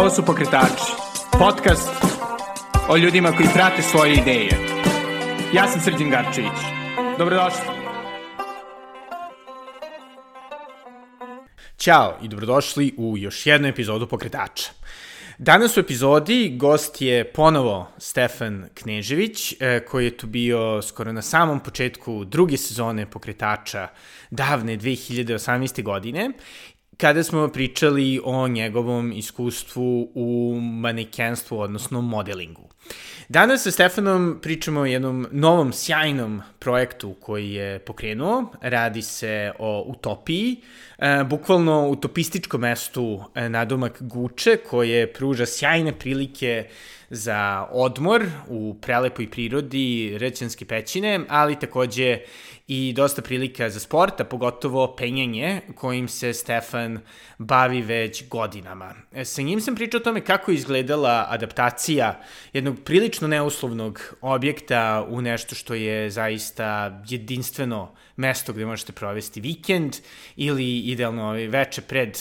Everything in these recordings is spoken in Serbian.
Ovo su Pokretači, podcast o ljudima koji prate svoje ideje. Ja sam Srđan Garčević. Dobrodošli. Ćao i dobrodošli u još jednu epizodu Pokretača. Danas u epizodi gost je ponovo Stefan Knežević, e, koji je tu bio skoro na samom početku druge sezone Pokretača davne 2018. godine kada smo pričali o njegovom iskustvu u manekenstvu, odnosno modelingu. Danas sa Stefanom pričamo o jednom novom sjajnom projektu koji je pokrenuo. Radi se o Utopiji, e, bukvalno utopističkom mestu e, nadomak Guče koje pruža sjajne prilike za odmor u prelepoj prirodi Rećanske pećine, ali takođe i dosta prilika za sport, a pogotovo penjanje kojim se Stefan bavi već godinama. E, sa njim sam pričao o tome kako je izgledala adaptacija jednog prilično neuslovnog objekta u nešto što je zaista jedinstveno mesto gde možete provesti vikend ili idealno veče pred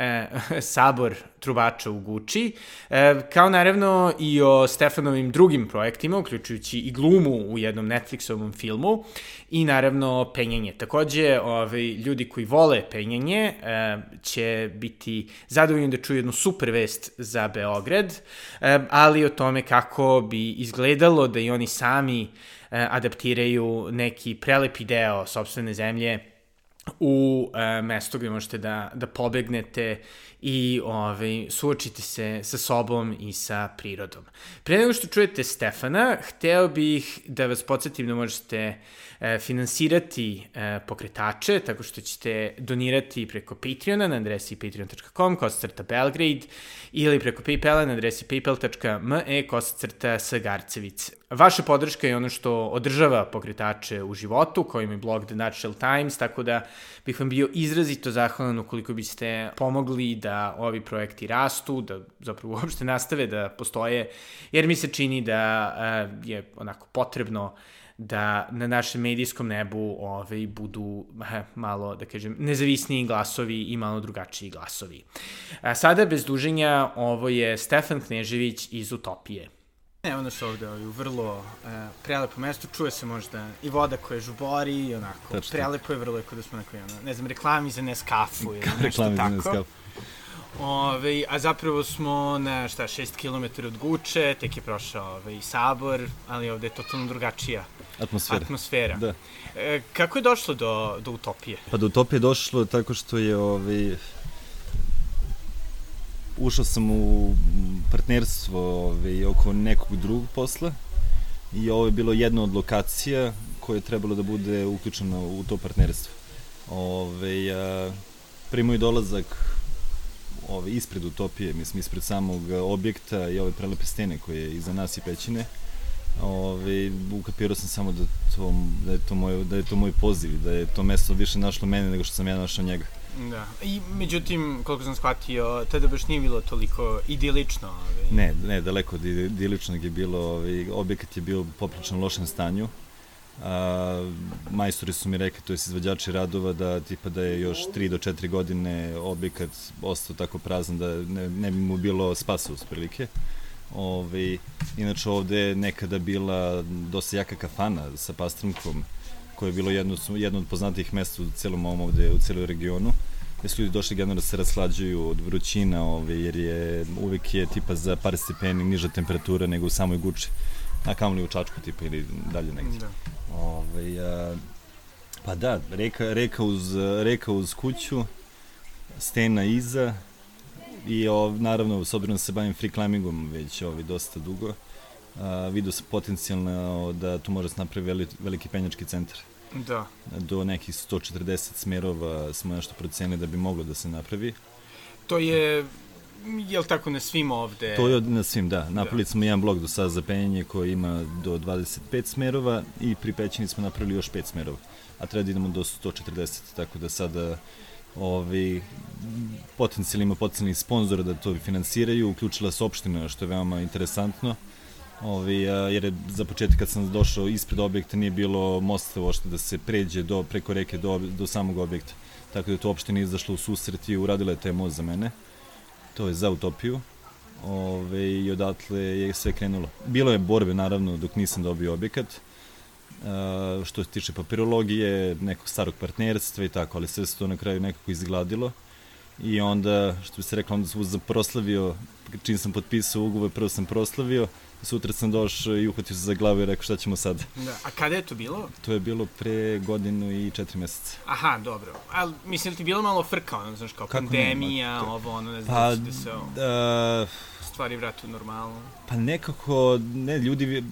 e, sabor trubača u Guči, e, kao naravno i o Stefanovim drugim projektima, uključujući i glumu u jednom Netflixovom filmu i naravno penjanje. Takođe, ovaj, ljudi koji vole penjanje e, će biti zadovoljni da čuju jednu super vest za Beograd, e, ali o tome kako bi izgledalo da i oni sami e, adaptiraju neki prelepi deo sobstvene zemlje u e, mesto gde možete da, da pobegnete i ovaj, suočite se sa sobom i sa prirodom. Pre nego što čujete Stefana, hteo bih da vas podsjetim da možete e, finansirati e, pokretače tako što ćete donirati preko Patreona na adresi patreon.com kosacrta Belgrade ili preko Paypala na adresi paypal.me kosacrta Sagarcevic. Vaša podrška je ono što održava pokretače u životu, kojim je blog The Natural Times, tako da bih vam bio izrazito zahvalan ukoliko biste pomogli da ovi projekti rastu, da zapravo uopšte nastave da postoje, jer mi se čini da uh, je onako potrebno da na našem medijskom nebu ovaj, budu eh, malo, da kažem, nezavisniji glasovi i malo drugačiji glasovi. A sada, bez duženja, ovo je Stefan Knežević iz Utopije. Evo nas ovde ovaj, u vrlo e, prelepo mesto, čuje se možda i voda koja žubori i onako, Tačno. prelepo je vrlo jako da smo neko, ono, ne znam, reklami za Nescafu ili nešto reklami tako. Za Nescafu. Ove, a zapravo smo na šta, 6 km od Guče, tek je prošao ove, sabor, ali ovde je totalno drugačija atmosfera. atmosfera. Da. E, kako je došlo do, do utopije? Pa do utopije je došlo tako što je ovaj, ušao sam u partnerstvo ovaj, oko nekog drugog posla i ovo je bilo jedna od lokacija koja je trebalo da bude uključena u to partnerstvo. Ove, a, pri moj dolazak ove, ispred utopije, mislim ispred samog objekta i ove prelepe stene koje je iza nas i pećine, ove, ukapirao sam samo da, to, da, je to moj, da je to moj poziv, da je to mesto više našlo mene nego što sam ja našao njega. Da. I međutim, koliko sam shvatio, tada baš nije bilo toliko idilično. Ovaj. Ne, ne, daleko od idiličnog je bilo, ovaj, objekat je bio poprično lošem stanju. A, majstori su mi rekli, to je izvođači radova, da tipa da je još 3 do 4 godine objekat ostao tako prazan da ne, ne bi mu bilo spasa uz prilike. Ove, ovaj, inače ovde je nekada bila dosta jaka kafana sa pastrmkom, koje je bilo jedno, jedno od poznatijih mesta u celom ovom ovde, u celoj regionu gde su ljudi došli generalno da se rashlađuju od vrućina, ove, jer je uvek je tipa za par stepeni niža temperatura nego u samoj Guči, a kamoli u Čačku tipa ili dalje negde. Da. Ove, a, pa da, reka, reka, uz, reka uz kuću, stena iza i o, naravno, s obzirom da se bavim free climbingom već ovi, dosta dugo, a, vidio sam potencijalno da tu može se napravi veli, veliki penjački centar. Da. Do nekih 140 smerova smo nešto procenili da bi moglo da se napravi. To je je li tako na svim ovde? To je na svim, da. Napravili da. smo jedan blok do sada za penjanje koji ima do 25 smerova i pri pećini smo napravili još 5 smerova. A treba da idemo do 140, tako da sada ovi, potencijalno ima potencijalnih sponzora da to finansiraju, uključila se opština, što je veoma interesantno Ovi, jer je za početak kad sam došao ispred objekta nije bilo mosta uopšte da se pređe do, preko reke do, do samog objekta. Tako da to uopšte nije izašlo u susret i uradila je taj most za mene. To je za utopiju. ove, i odatle je sve krenulo. Bilo je borbe, naravno, dok nisam dobio objekat, uh, što se tiče papirologije, nekog starog partnerstva i tako, ali sve se to na kraju nekako izgladilo. I onda, što bi se rekla, onda sam proslavio, čim sam potpisao ugovor, prvo sam proslavio, sutra sam došao i uhvatio se za glavu i rekao šta ćemo sad. Da. A kada je to bilo? To je bilo pre godinu i četiri meseca. Aha, dobro. Ali mislim da ti bilo malo frka, ono, znaš, kao Kako pandemija, ne, ovo, ono, ne znam pa, da se da, stvari vratu normalno. Pa nekako, ne, ljudi,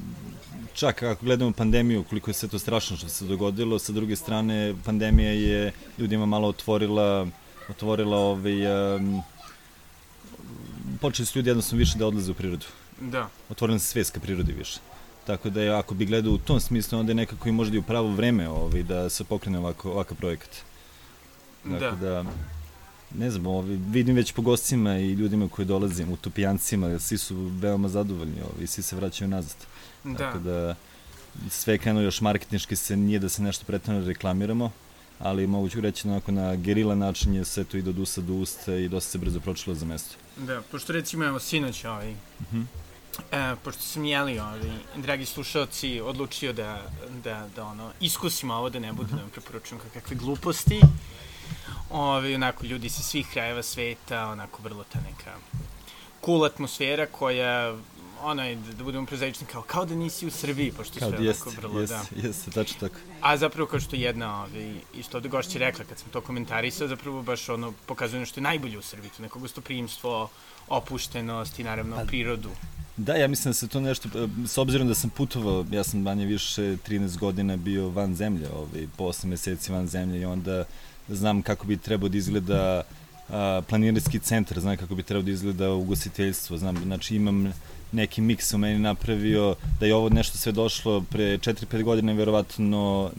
čak ako gledamo pandemiju, koliko je sve to strašno što se dogodilo, sa druge strane, pandemija je ljudima malo otvorila, otvorila ovaj, um, počeli su ljudi jednostavno više da odlaze u prirodu. Da. Otvorila se svijest ka prirodi više. Tako da je, ako bi gledao u tom smislu, onda je nekako i možda i u pravo vreme ovaj, da se pokrene ovako, ovakav projekat. Dakle, da. da ne znam, ovaj, vidim već po gostima i ljudima koji dolazim, utopijancima, svi su veoma zadovoljni ovaj, svi se vraćaju nazad. Da. Tako da sve krenuo još marketinški se nije da se nešto pretredno reklamiramo, ali moguću reći da onako na gerila način je sve to ide od usta do usta i dosta se brzo pročilo za mesto. Da, pošto recimo evo sinoć ovaj, uh mhm. -huh. E, pošto sam jeli, ovaj, dragi slušalci, odlučio da, da, da ono, iskusimo ovo, da ne -huh. da vam preporučujem kakve gluposti. Ovaj, onako, ljudi sa svih krajeva sveta, onako, vrlo ta neka cool atmosfera koja onaj, da, da budemo prozaični, kao, kao da nisi u Srbiji, pošto kao sve jest, onako vrlo, jest, da. Jeste, tačno tako. A zapravo, kao što jedna, ovaj, isto od gošća rekla, kad sam to komentarisao, zapravo baš ono, pokazuje nešto najbolje u Srbiji, to neko gostoprimstvo, opuštenost i naravno pa, prirodu. Da, ja mislim da se to nešto, s obzirom da sam putovao, ja sam manje više 13 godina bio van zemlje, ovaj, po 8 meseci van zemlje i onda znam kako bi trebao da izgleda a, planirski centar, znam kako bi trebao da izgleda ugostiteljstvo, znam, znači imam neki miks u meni napravio, da je ovo nešto sve došlo pre 4-5 godina, verovatno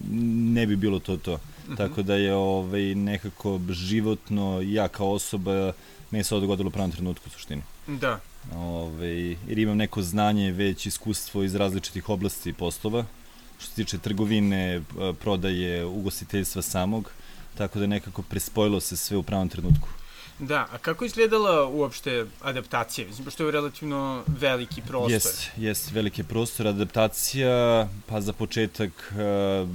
ne bi bilo to to. Mhm. Tako da je ovaj, nekako životno, ja kao osoba, meni se ovo dogodilo u pravom trenutku u suštini. Da. Ove, jer imam neko znanje, već iskustvo iz različitih oblasti poslova, što se tiče trgovine, prodaje, ugostiteljstva samog, tako da nekako prespojilo se sve u pravom trenutku. Da, a kako izgledala uopšte adaptacija? Mislim, pošto je relativno veliki prostor. Jest, jest, veliki prostor. Adaptacija, pa za početak uh,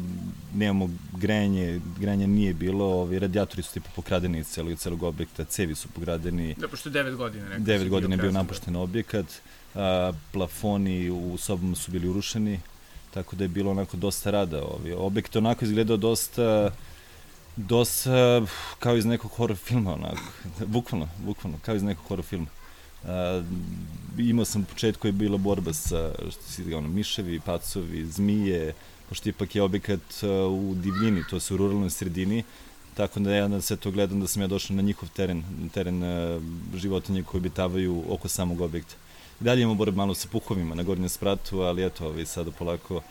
nemamo grejanje, grejanje nije bilo, ovi radijatori su tipa pokradeni iz celog, celog objekta, cevi su pokradeni. Da, pošto je 9 godina. Rekao, 9 godina je bio napušten objekat, uh, plafoni u sobom su bili urušeni, tako da je bilo onako dosta rada. Ovi. Objekt onako izgledao dosta dosta kao iz nekog horror filma, onako, bukvalno, bukvalno, kao iz nekog horror filma. Uh, imao sam u početku je bila borba sa što si, ono, miševi, pacovi, zmije, pošto ipak je objekat uh, u divljini, to se u ruralnoj sredini, tako da ja na sve to gledam da sam ja došao na njihov teren, teren uh, životinje koji obitavaju oko samog objekta. I dalje imamo borbu malo sa puhovima na gornjem spratu, ali eto, ovi sada polako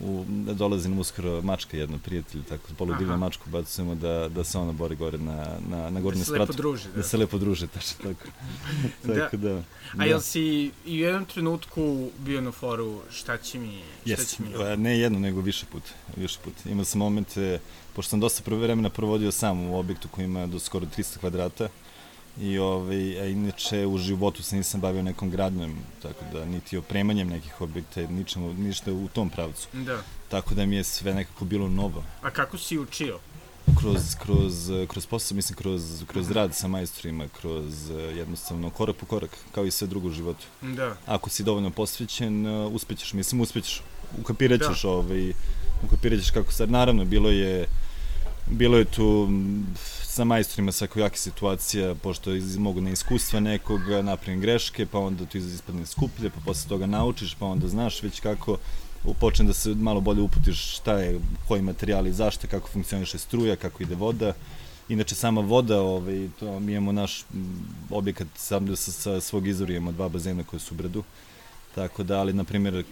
u, dolazi nam uskoro mačka jedna, prijatelj, tako poludivna mačku bacujemo da, da se ona bori gore na, na, na gornjem spratu. Da se lepo druži. Da, da se lepo druže, tačno tako. da. tako da. da. A jel si i u jednom trenutku bio na foru šta će mi, šta yes. će mi? Ne jedno, nego više put. Više put. Imao sam momente, pošto sam dosta vremena provodio sam u objektu koji ima do skoro 300 kvadrata, I ovaj, a inače u životu se nisam bavio nekom gradnjom, tako da niti opremanjem nekih objekta, ničemu, ništa u tom pravcu. Da. Tako da mi je sve nekako bilo novo. A kako si učio? Kroz, kroz, kroz posao, mislim, kroz, kroz rad sa majstorima, kroz jednostavno korak po korak, kao i sve drugo u životu. Da. Ako si dovoljno posvećen, uspećeš, mislim, uspećeš, ukapirat ćeš, da. ovaj, ukapirat ćeš kako sad, naravno, bilo je, bilo je tu sa majstorima svakojake situacija, pošto mogu na iskustva nekoga, napravim greške, pa onda to ispadne skuplje, pa posle toga naučiš, pa onda znaš već kako počne da se malo bolje uputiš šta je, koji materijal i zašto, kako funkcioniše struja, kako ide voda. Inače, sama voda, ovaj, to, mi imamo naš objekat sam da sa, sa svog izvora imamo dva bazena koje su u brdu. Tako da, ali, na primjer,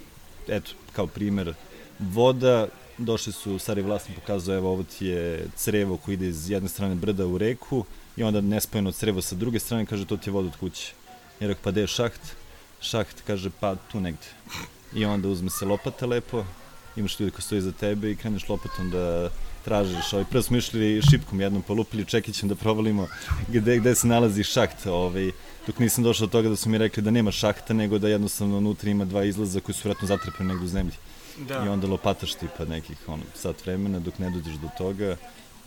eto, kao primer, voda došli su, stari vlasnik pokazao, evo ovo ti je crevo koji ide iz jedne strane brda u reku i onda nespojeno crevo sa druge strane, kaže to ti je voda od kuće. I rekao, pa gde je šaht? Šaht kaže, pa tu negde. I onda uzme se lopata lepo, imaš ljudi koji stoji za tebe i kreneš lopatom da tražiš. Ovaj, prvo smo išli šipkom jednom, polupili čekićem da provalimo gde, gde se nalazi šakt. Ovaj, dok nisam došao do toga da su mi rekli da nema šahta, nego da jednostavno unutra ima dva izlaza koji su vratno zatrpani negde u zemlji. Da. I onda lopataš tipa nekih ono, sat vremena dok ne dođeš do toga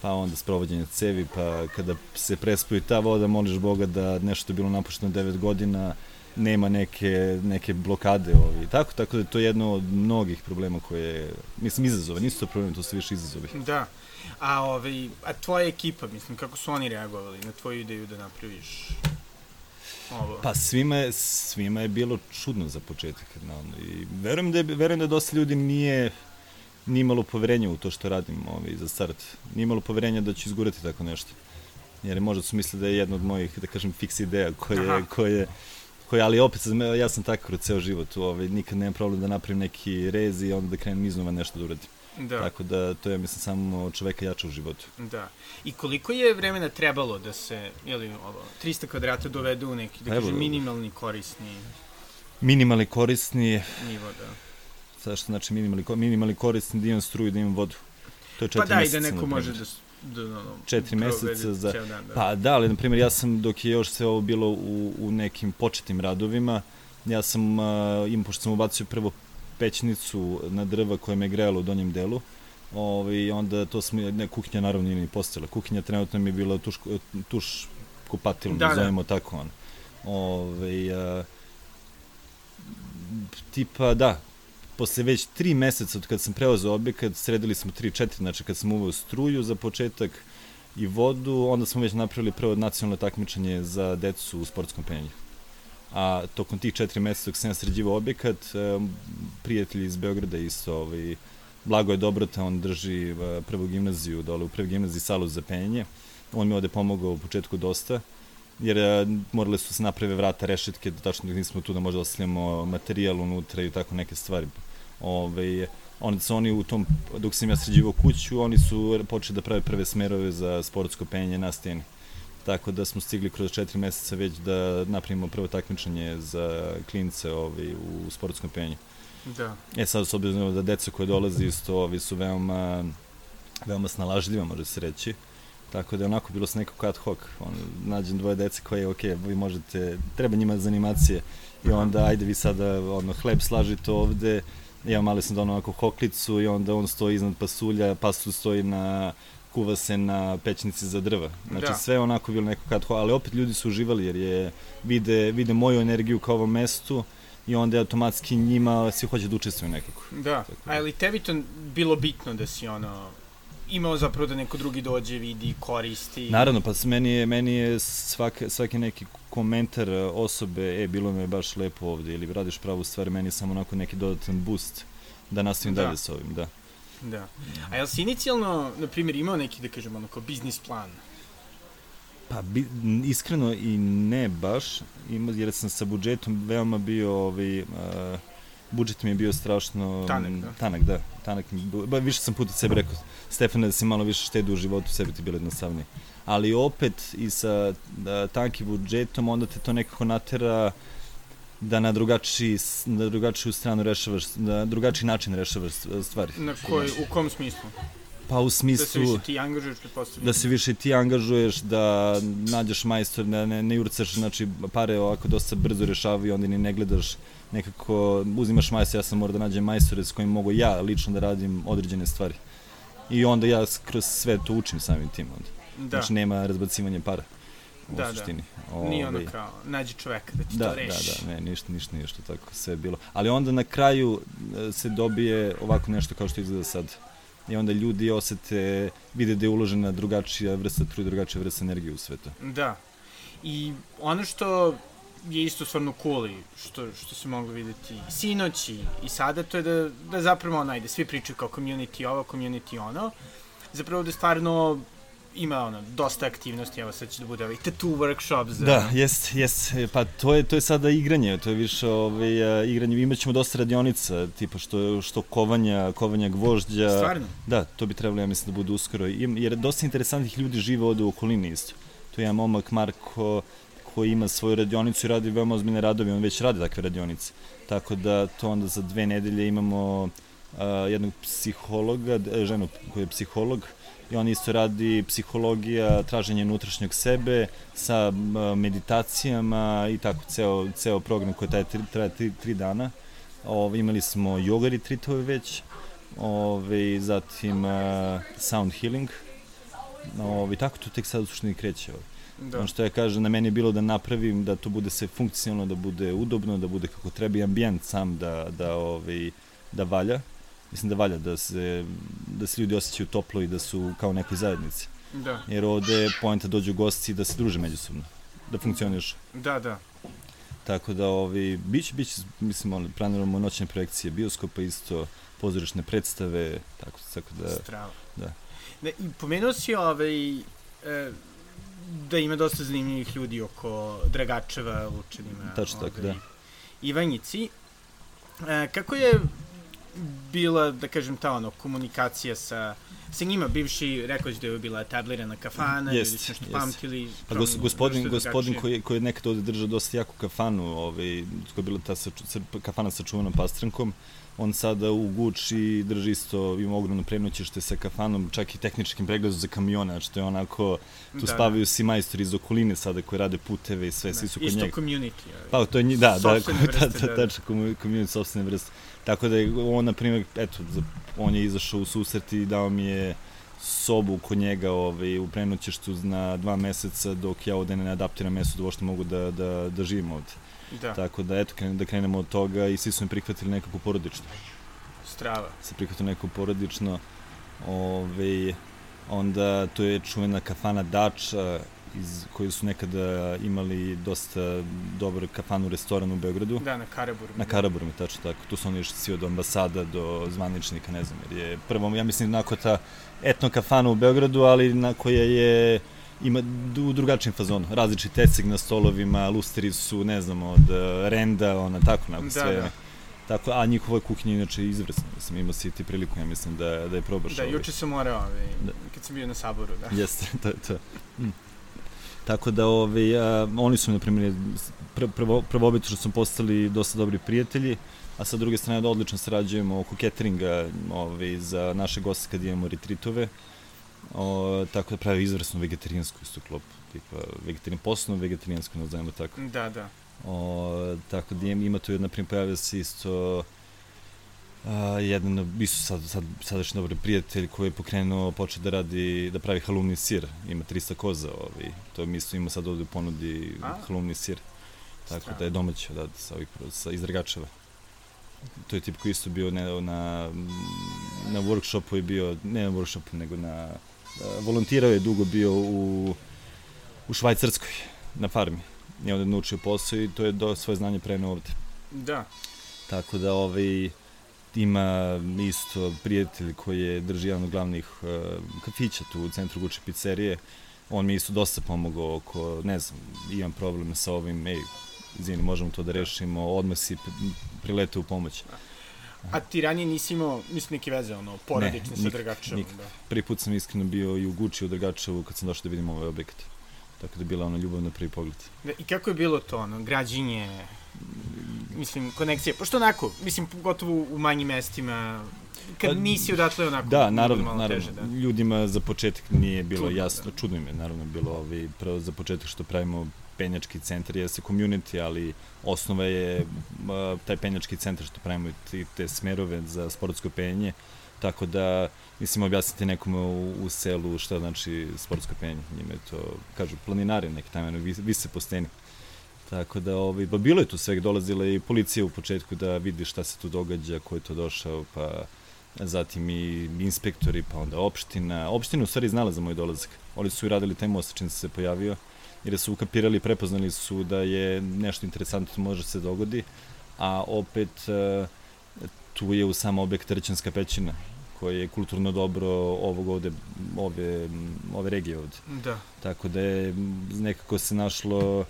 pa onda sprovođenje cevi, pa kada se prespoji ta voda, moliš Boga da nešto je bilo napušteno 9 godina, nema neke, neke blokade ovi. Tako, tako da je to jedno od mnogih problema koje, mislim, izazove, nisu to problemi, to su više izazovi. Da. A, ovaj, a tvoja ekipa, mislim, kako su oni reagovali na tvoju ideju da napraviš ovo? Pa svima je, svima je bilo čudno za početak. No, I verujem da, je, verujem da dosta ljudi nije nije imalo poverenja u to što radim ovaj, za start. Nije imalo poverenja da ću izgurati tako nešto. Jer možda su mislili da je jedna od mojih, da kažem, fiks ideja koje, koje, koje, ali opet, ja sam tako kroz ceo život, ovaj, nikad nemam problem da napravim neki rez i onda da krenem iznova nešto da uradim. Da. Tako da to je, mislim, samo čoveka jača u životu. Da. I koliko je vremena trebalo da se, jeli, ovo, 300 kvadrata dovede u neki, da pa kažem, minimalni korisni... Minimalni korisni... Nivo, da Zašto znači minimalni, minimalni korisni da imam struju, da imam vodu. To je četiri pa da, i da neko može da da, da, da, četiri meseca za... Dan, da. Pa da, ali na primjer ja sam dok je još sve ovo bilo u, u nekim početnim radovima, ja sam uh, imao, pošto sam ubacio prvo pećnicu na drva koja me grejala u donjem delu, ovaj, onda to sam, ne, kuhinja naravno nije ni postala. Kuhinja trenutno mi je bila tuš, tuš kupatilom, da, da. zovemo tako on. Ovaj, uh, tipa, da, posle već tri meseca od kad sam preozao objekat, sredili smo 3-4, znači kad sam uveo struju za početak i vodu, onda smo već napravili prvo nacionalno takmičenje za decu u sportskom penjanju. A tokom tih četiri meseca dok sam ja sređivao objekat, prijatelji iz Beograda isto, ovaj, Blago je Dobrota, on drži eh, prvu gimnaziju dole u prvoj gimnaziji salu za penjanje. On mi ovde pomogao u početku dosta jer uh, morali su se naprave vrata, rešetke, da tačno da nismo tu da možda ostavljamo materijal unutra i tako neke stvari. Ove, onda su oni u tom, dok sam ja sređivao kuću, oni su počeli da prave prve smerove za sportsko penje na steni. Tako da smo stigli kroz četiri meseca već da napravimo prvo takmičenje za klince ovi, u sportskom penju. Da. E sad, s obzirom da deca koje dolaze isto ovi su veoma, veoma snalažljiva, može se reći. Tako da je onako bilo s nekako ad hoc. On, nađem dvoje dece koje, ok, vi možete, treba njima za animacije i onda ajde vi sada ono, hleb slažite ovde, ja mali sam donao onako hoklicu i onda on stoji iznad pasulja, pasulj stoji na kuva se na pećnici za drva. Znači da. sve onako bilo neko kad ali opet ljudi su uživali jer je vide, vide moju energiju kao ovom mestu i onda je automatski njima svi hoće da učestvuju nekako. Da, Tako. a je li tebi to bilo bitno da si ono imao zapravo da neko drugi dođe, vidi, koristi. Naravno, pa meni je, meni je svaki, svaki neki komentar osobe, e, bilo mi je baš lepo ovde, ili radiš pravu stvar, meni je samo onako neki dodatan boost da nastavim da. dalje sa ovim, da. Da. A jel si inicijalno, na primjer, imao neki, da kažemo, onako, biznis plan? Pa, bi, iskreno i ne baš, jer sam sa budžetom veoma bio, ovaj, uh, budžet mi je bio strašno tanak, da. Tanak, da. Tanak, ba, više sam puta sebi rekao, Stefane, da si malo više štedi u životu, sebi ti bilo jednostavnije. Ali opet i sa da, tankim budžetom, onda te to nekako natera da na drugačiji, na drugačiju stranu rešavaš, na drugačiji način rešavaš stvari. Na koji, u kom smislu? Pa u smislu... Da se više ti angažuješ, Da se više ti angažuješ, da nađeš majstor, da ne, ne urcaš, znači pare ovako dosta brzo rešavaju, onda ni ne gledaš nekako, uzimaš majstor, ja sam mora da nađem majstore s kojim mogu ja lično da radim određene stvari. I onda ja kroz sve to učim samim tim onda. Da. Znači nema razbacivanja para. U da, da. suštini. da. Ove, Nije ono ovaj, kao, nađi čoveka da ti da, to reši. Da, da, ne, ništa, ništa, ništa, tako sve je bilo. Ali onda na kraju e, se dobije ovako nešto kao što izgleda sad i onda ljudi osete, vide da je uložena drugačija vrsta truje, drugačija vrsta energije u svetu. Da. I ono što je isto stvarno cool i što, što se moglo videti sinoć i, i sada, to je da, da zapravo onaj, da svi pričaju kao community ovo, community ono, zapravo da stvarno ima ono dosta aktivnosti, evo sad će da bude ovaj tattoo workshop za Da, jest, jest, pa to je to je sada igranje, to je više ovaj igranje. Imaćemo dosta radionica, tipa što što kovanja, kovanja gvožđa. Stvarno? Da, to bi trebalo ja mislim da bude uskoro. Jer dosta interesantnih ljudi žive ovde u okolini isto. Tu je momak Marko koji ima svoju radionicu i radi veoma ozbiljne radovi, on već radi takve radionice. Tako da to onda za dve nedelje imamo a, jednog psihologa, ženu koja je psiholog, i on isto radi psihologija, traženje unutrašnjeg sebe sa meditacijama i tako ceo, ceo program koji traje tri, traje tri, tri dana. Ove, imali smo yoga retreatove već, ove, zatim uh, sound healing, ove, tako to tek sad u suštini kreće. Ove. Da. Ono što ja kažem, na meni je bilo da napravim, da to bude sve funkcionalno, da bude udobno, da bude kako treba i ambijent sam da, da, ovaj, da valja. Mislim da valja, da se, da se ljudi osjećaju toplo i da su kao nekoj zajednici. Da. Jer ovde je pojenta dođu gosti da se druže međusobno, da funkcioniš. Da, da. Tako da, ovi, biće, biće, mislim, planiramo noćne projekcije bioskopa isto, pozorišne predstave, tako, tako da... Strava. Da. Ne, I pomenuo si ovaj, e, da ima dosta zanimljivih ljudi oko Dragačeva, Lučanima. Tačno tako, da. Ivanjici. E, kako je bila, da kažem, ta ono, komunikacija sa, sa njima, bivši, rekao da je bila etablirana kafana, jest, ili nešto jest. pamtili. Pa gos, gospodin, gospodin koji, koji je nekada ovde držao dosta jaku kafanu, ovaj, koja je bila ta sa, kafana sa čuvanom pastrankom, on sada u Gucci drži isto, ima ogromno prenoćište sa kafanom, čak i tehničkim pregledom za kamione, što je onako, tu da, spavaju da. svi majstori iz okoline sada koji rade puteve i sve, da, svi su kod njega. Isto community. Pa, to je, da, da, da, da, da, da, community, sobstvene vrste. Tako da je on, na primjer, eto, on je izašao u susret i dao mi je sobu kod njega ovaj, u prenoćištu na dva meseca dok ja ovde ne adaptiram mesto da uopšte mogu da, da, da živim ovde. Da. Tako da, eto, da krenemo od toga i svi su mi prihvatili nekako porodično. Strava. Se prihvatili nekako porodično. Ove, onda to je čuvena kafana Dača, iz, koji su nekada imali dosta dobar kafanu restoran u Beogradu. Da, na Karaburu. Na Karaburu, tačno tako. Tu su oni išli svi od ambasada do zvaničnika, ne znam, jer je prvo, ja mislim, nako ta etno kafana u Beogradu, ali na koja je ima u drugačijem fazonu. Različit teceg na stolovima, lusteri su, ne znam, od uh, renda, ona, tako, nako, da, sve. Da. Tako, a njihova kuhinja inače izvrsna. Mislim, ima si ti priliku, ja mislim, da, da je probaš. Da, ovaj. juče sam morao, ovaj, da. kad sam bio na saboru, da. Jeste, to je to. Mm. Tako da, ovaj, a, oni su, na primjer, pr prvo, prvo što smo postali dosta dobri prijatelji, a sa druge strane da odlično sarađujemo oko cateringa ovaj, za naše goste kad imamo retritove. O, tako da pravi izvrsnu vegetarijansku isto klopu. Tipa, vegetarijan, poslovno vegetarijansku, nazovemo tako. Da, da. O, tako da ima tu, na primjer, pojavio se isto a, jedan, isto sad, sad, sadašnji dobar prijatelj koji je pokrenuo, počeo da radi, da pravi halumni sir. Ima 300 koza, ovaj, to mi isto ima sad ovde u ponudi A? halumni sir. Tako Strano. da je domaći, da, sa, ovih, sa izragačeva. To je tip koji isto bio ne, na, na workshopu je bio, ne na workshopu, nego na volontirao je dugo bio u, u Švajcarskoj, na farmi. I onda je naučio posao i to je do svoje znanje prenao ovde. Da. Tako da ovaj, ima isto prijatelj koji je drži jedan od glavnih uh, kafića tu u centru Guče pizzerije. On mi isto dosta pomogao oko, ne znam, imam problem sa ovim, ej, izvini, možemo to da rešimo, odmah si prilete u pomoć. Da. A ti ranije nisi imao, mislim, neke veze, ono, porodične sa Dragačevom? Nik. Da. Prvi put sam iskreno bio i u Guči u Dragačevu kad sam došao da vidim ovaj objekat. Tako da je bila ona ljubav na prvi pogled. Da, I kako je bilo to, ono, građinje, mislim, konekcije, pošto onako, mislim, pogotovo u manjim mestima, kad pa, nisi odatle onako... Da, naravno, naravno. Teže, da. Ljudima za početak nije bilo čudno, jasno, da. čudno im je naravno bilo ovaj, prvo za početak što pravimo penjački centar jeste community, ali osnova je taj penjački centar što pravimo te, te smerove za sportsko penjanje, tako da mislim objasniti nekome u, u selu šta znači sportsko penjanje, njima je to, kažu, planinari neki tamo, vise po steni. Tako da, ovaj, ba bilo je tu svega, dolazila i policija u početku da vidi šta se tu događa, ko je to došao, pa zatim i inspektori, pa onda opština. Opština u stvari znala za moj dolazak. Oni su i radili taj most čim se pojavio jer su ukapirali, prepoznali su da je nešto interesantno može se dogodi, a opet e, tu je u samo objekt Rećanska pećina, koja je kulturno dobro ovog ovde, ove, ove regije ovde. Da. Tako da je nekako se našlo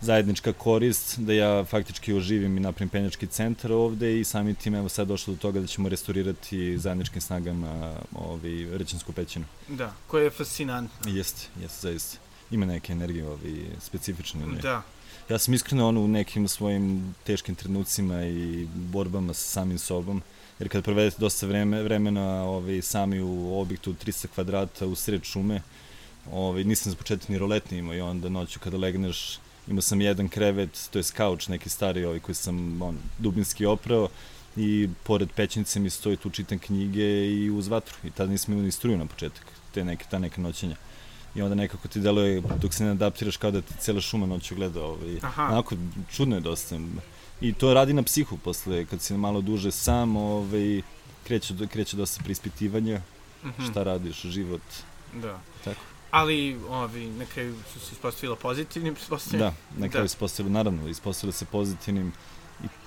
zajednička korist, da ja faktički oživim i napravim penjački centar ovde i samim tim evo sad došlo do toga da ćemo restaurirati zajedničkim snagama ovaj, Rećansku pećinu. Da, koja je fascinantna. Jeste, jeste, zaista ima neke energije ovi, specifične. Ne? Da. Ja sam iskreno ono u nekim svojim teškim trenucima i borbama sa samim sobom, jer kad provedete dosta vreme, vremena ovaj, sami u objektu 300 kvadrata u sred šume, ovaj, nisam za početak ni roletni imao i onda noću kada legneš imao sam jedan krevet, to je kauč neki stari ovaj koji sam on, dubinski oprao i pored pećnice mi stoji tu čitam knjige i uz vatru. I tada nisam imao ni struju na početak, te neke, ta neka noćenja. I onda nekako ti deluje dok se ne adaptiraš kao da ti cela šuma noću gleda ovaj, onako čudno je dosta i to radi na psihu posle kad si malo duže sam ovaj, kreće, kreće dosta prispitivanja. Mm -hmm. šta radiš, život? Da. tako Ali ovi, na kraju su se ispostavila pozitivnim, Da, na kraju da. se ispostavila, naravno, ispostavila se pozitivnim.